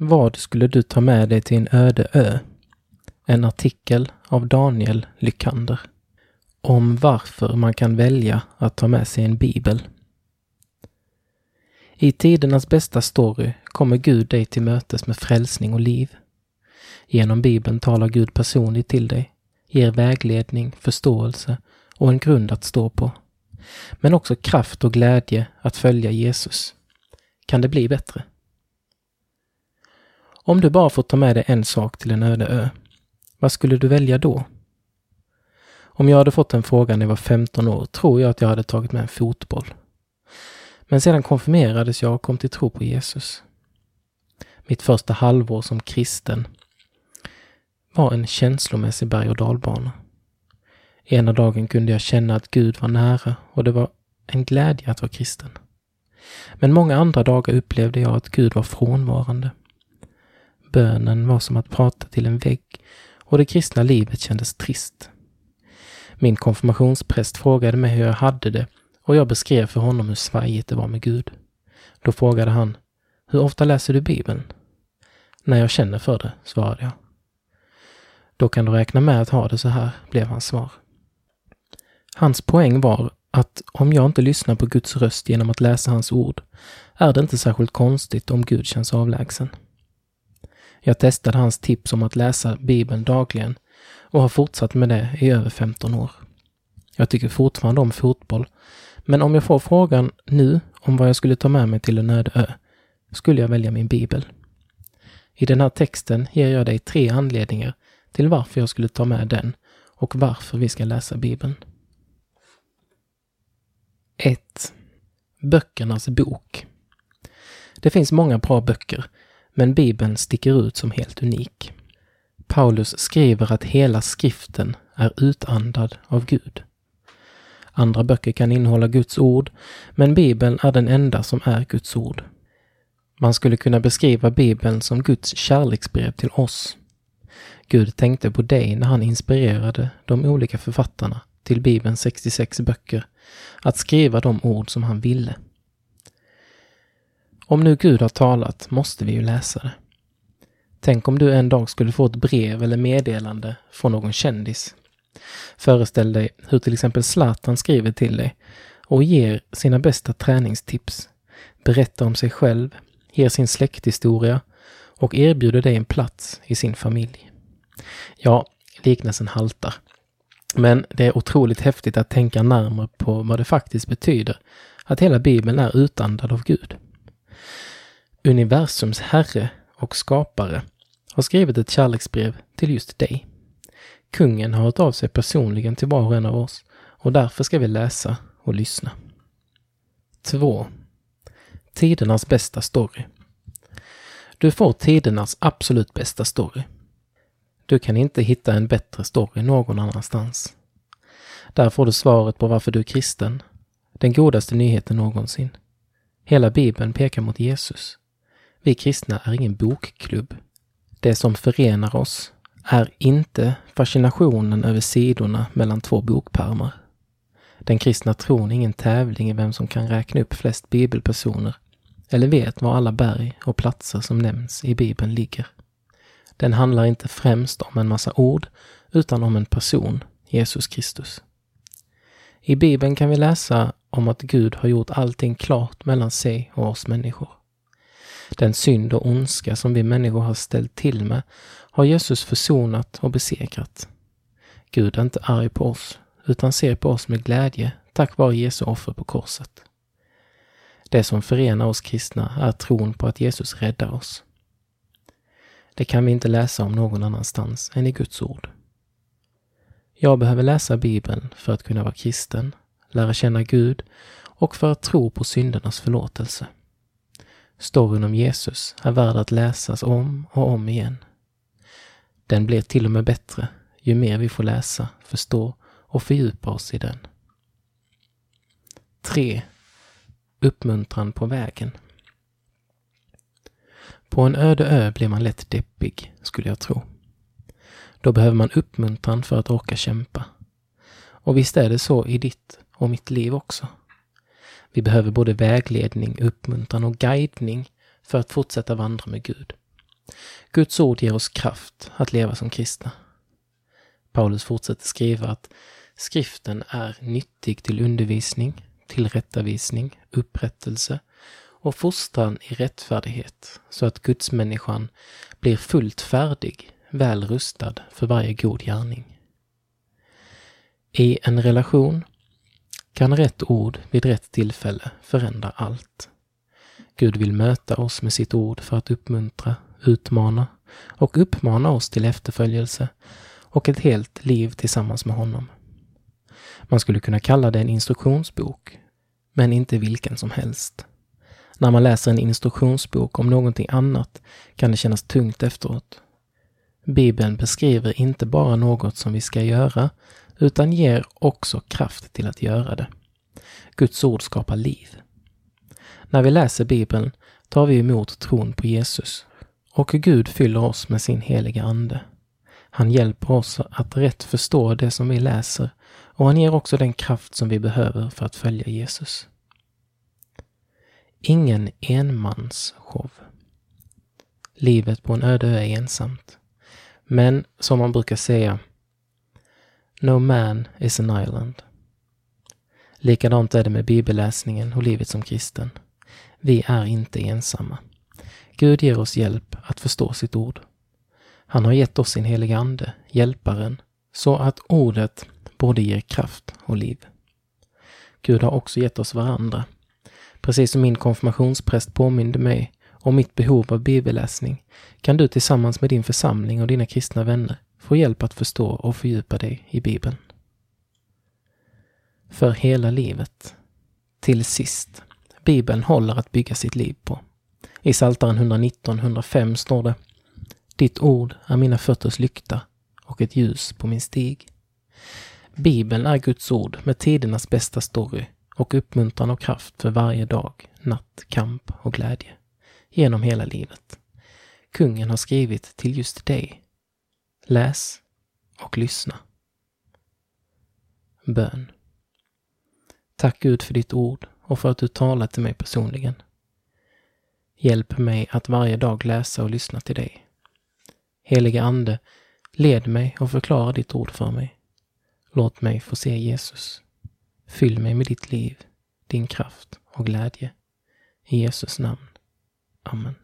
Vad skulle du ta med dig till en öde ö? En artikel av Daniel Lykander. Om varför man kan välja att ta med sig en bibel. I tidernas bästa story kommer Gud dig till mötes med frälsning och liv. Genom Bibeln talar Gud personligt till dig, ger vägledning, förståelse och en grund att stå på. Men också kraft och glädje att följa Jesus. Kan det bli bättre? Om du bara får ta med dig en sak till en öde ö, vad skulle du välja då? Om jag hade fått den frågan när jag var 15 år tror jag att jag hade tagit med en fotboll. Men sedan konfirmerades jag och kom till tro på Jesus. Mitt första halvår som kristen var en känslomässig berg och dalbana. Ena dagen kunde jag känna att Gud var nära och det var en glädje att vara kristen. Men många andra dagar upplevde jag att Gud var frånvarande. Bönen var som att prata till en vägg och det kristna livet kändes trist. Min konfirmationspräst frågade mig hur jag hade det och jag beskrev för honom hur svajigt det var med Gud. Då frågade han, hur ofta läser du Bibeln? När jag känner för det, svarade jag. Då kan du räkna med att ha det så här, blev hans svar. Hans poäng var att om jag inte lyssnar på Guds röst genom att läsa hans ord är det inte särskilt konstigt om Gud känns avlägsen. Jag testade hans tips om att läsa Bibeln dagligen och har fortsatt med det i över 15 år. Jag tycker fortfarande om fotboll, men om jag får frågan nu om vad jag skulle ta med mig till en öde ö, skulle jag välja min bibel. I den här texten ger jag dig tre anledningar till varför jag skulle ta med den och varför vi ska läsa Bibeln. 1. Böckernas bok. Det finns många bra böcker, men Bibeln sticker ut som helt unik. Paulus skriver att hela skriften är utandad av Gud. Andra böcker kan innehålla Guds ord, men Bibeln är den enda som är Guds ord. Man skulle kunna beskriva Bibeln som Guds kärleksbrev till oss. Gud tänkte på dig när han inspirerade de olika författarna till Bibelns 66 böcker att skriva de ord som han ville. Om nu Gud har talat måste vi ju läsa det. Tänk om du en dag skulle få ett brev eller meddelande från någon kändis. Föreställ dig hur till exempel Zlatan skriver till dig och ger sina bästa träningstips, berättar om sig själv, ger sin släkthistoria och erbjuder dig en plats i sin familj. Ja, liknelsen haltar. Men det är otroligt häftigt att tänka närmare på vad det faktiskt betyder att hela Bibeln är utandad av Gud. Universums herre och skapare har skrivit ett kärleksbrev till just dig. Kungen har hört av sig personligen till var och en av oss och därför ska vi läsa och lyssna. 2. Tidernas bästa story. Du får tidernas absolut bästa story. Du kan inte hitta en bättre story någon annanstans. Där får du svaret på varför du är kristen. Den godaste nyheten någonsin. Hela Bibeln pekar mot Jesus. Vi kristna är ingen bokklubb. Det som förenar oss är inte fascinationen över sidorna mellan två bokpärmar. Den kristna tron är ingen tävling i vem som kan räkna upp flest bibelpersoner eller vet var alla berg och platser som nämns i Bibeln ligger. Den handlar inte främst om en massa ord, utan om en person, Jesus Kristus. I Bibeln kan vi läsa om att Gud har gjort allting klart mellan sig och oss människor. Den synd och ondska som vi människor har ställt till med har Jesus försonat och besegrat. Gud är inte arg på oss, utan ser på oss med glädje tack vare Jesu offer på korset. Det som förenar oss kristna är tron på att Jesus räddar oss. Det kan vi inte läsa om någon annanstans än i Guds ord. Jag behöver läsa Bibeln för att kunna vara kristen, lära känna Gud och för att tro på syndernas förlåtelse. Storyn om Jesus är värd att läsas om och om igen. Den blir till och med bättre ju mer vi får läsa, förstå och fördjupa oss i den. 3. Uppmuntran på vägen. På en öde ö blir man lätt deppig, skulle jag tro. Då behöver man uppmuntran för att orka kämpa. Och visst är det så i ditt och mitt liv också. Vi behöver både vägledning, uppmuntran och guidning för att fortsätta vandra med Gud. Guds ord ger oss kraft att leva som kristna. Paulus fortsätter skriva att skriften är nyttig till undervisning, tillrättavisning, upprättelse och fostran i rättfärdighet så att gudsmänniskan blir fullt färdig, väl rustad för varje god gärning. I en relation kan rätt ord vid rätt tillfälle förändra allt. Gud vill möta oss med sitt ord för att uppmuntra, utmana och uppmana oss till efterföljelse och ett helt liv tillsammans med honom. Man skulle kunna kalla det en instruktionsbok, men inte vilken som helst. När man läser en instruktionsbok om någonting annat kan det kännas tungt efteråt. Bibeln beskriver inte bara något som vi ska göra, utan ger också kraft till att göra det. Guds ord skapar liv. När vi läser Bibeln tar vi emot tron på Jesus och Gud fyller oss med sin heliga Ande. Han hjälper oss att rätt förstå det som vi läser och han ger också den kraft som vi behöver för att följa Jesus. Ingen enmansshow. Livet på en öde ö är ensamt. Men som man brukar säga, No man is an island. Likadant är det med bibelläsningen och livet som kristen. Vi är inte ensamma. Gud ger oss hjälp att förstå sitt ord. Han har gett oss sin heliga Ande, Hjälparen, så att ordet både ger kraft och liv. Gud har också gett oss varandra. Precis som min konfirmationspräst påminde mig om mitt behov av bibelläsning kan du tillsammans med din församling och dina kristna vänner få hjälp att förstå och fördjupa dig i Bibeln. För hela livet. Till sist. Bibeln håller att bygga sitt liv på. I Psaltaren 119-105 står det Ditt ord är mina fötters lykta och ett ljus på min stig. Bibeln är Guds ord med tidernas bästa story och uppmuntran och kraft för varje dag, natt, kamp och glädje. Genom hela livet. Kungen har skrivit till just dig. Läs och lyssna. Bön. Tack Gud för ditt ord och för att du talar till mig personligen. Hjälp mig att varje dag läsa och lyssna till dig. Helige Ande, led mig och förklara ditt ord för mig. Låt mig få se Jesus. Fyll mig med ditt liv, din kraft och glädje. I Jesus namn. Amen.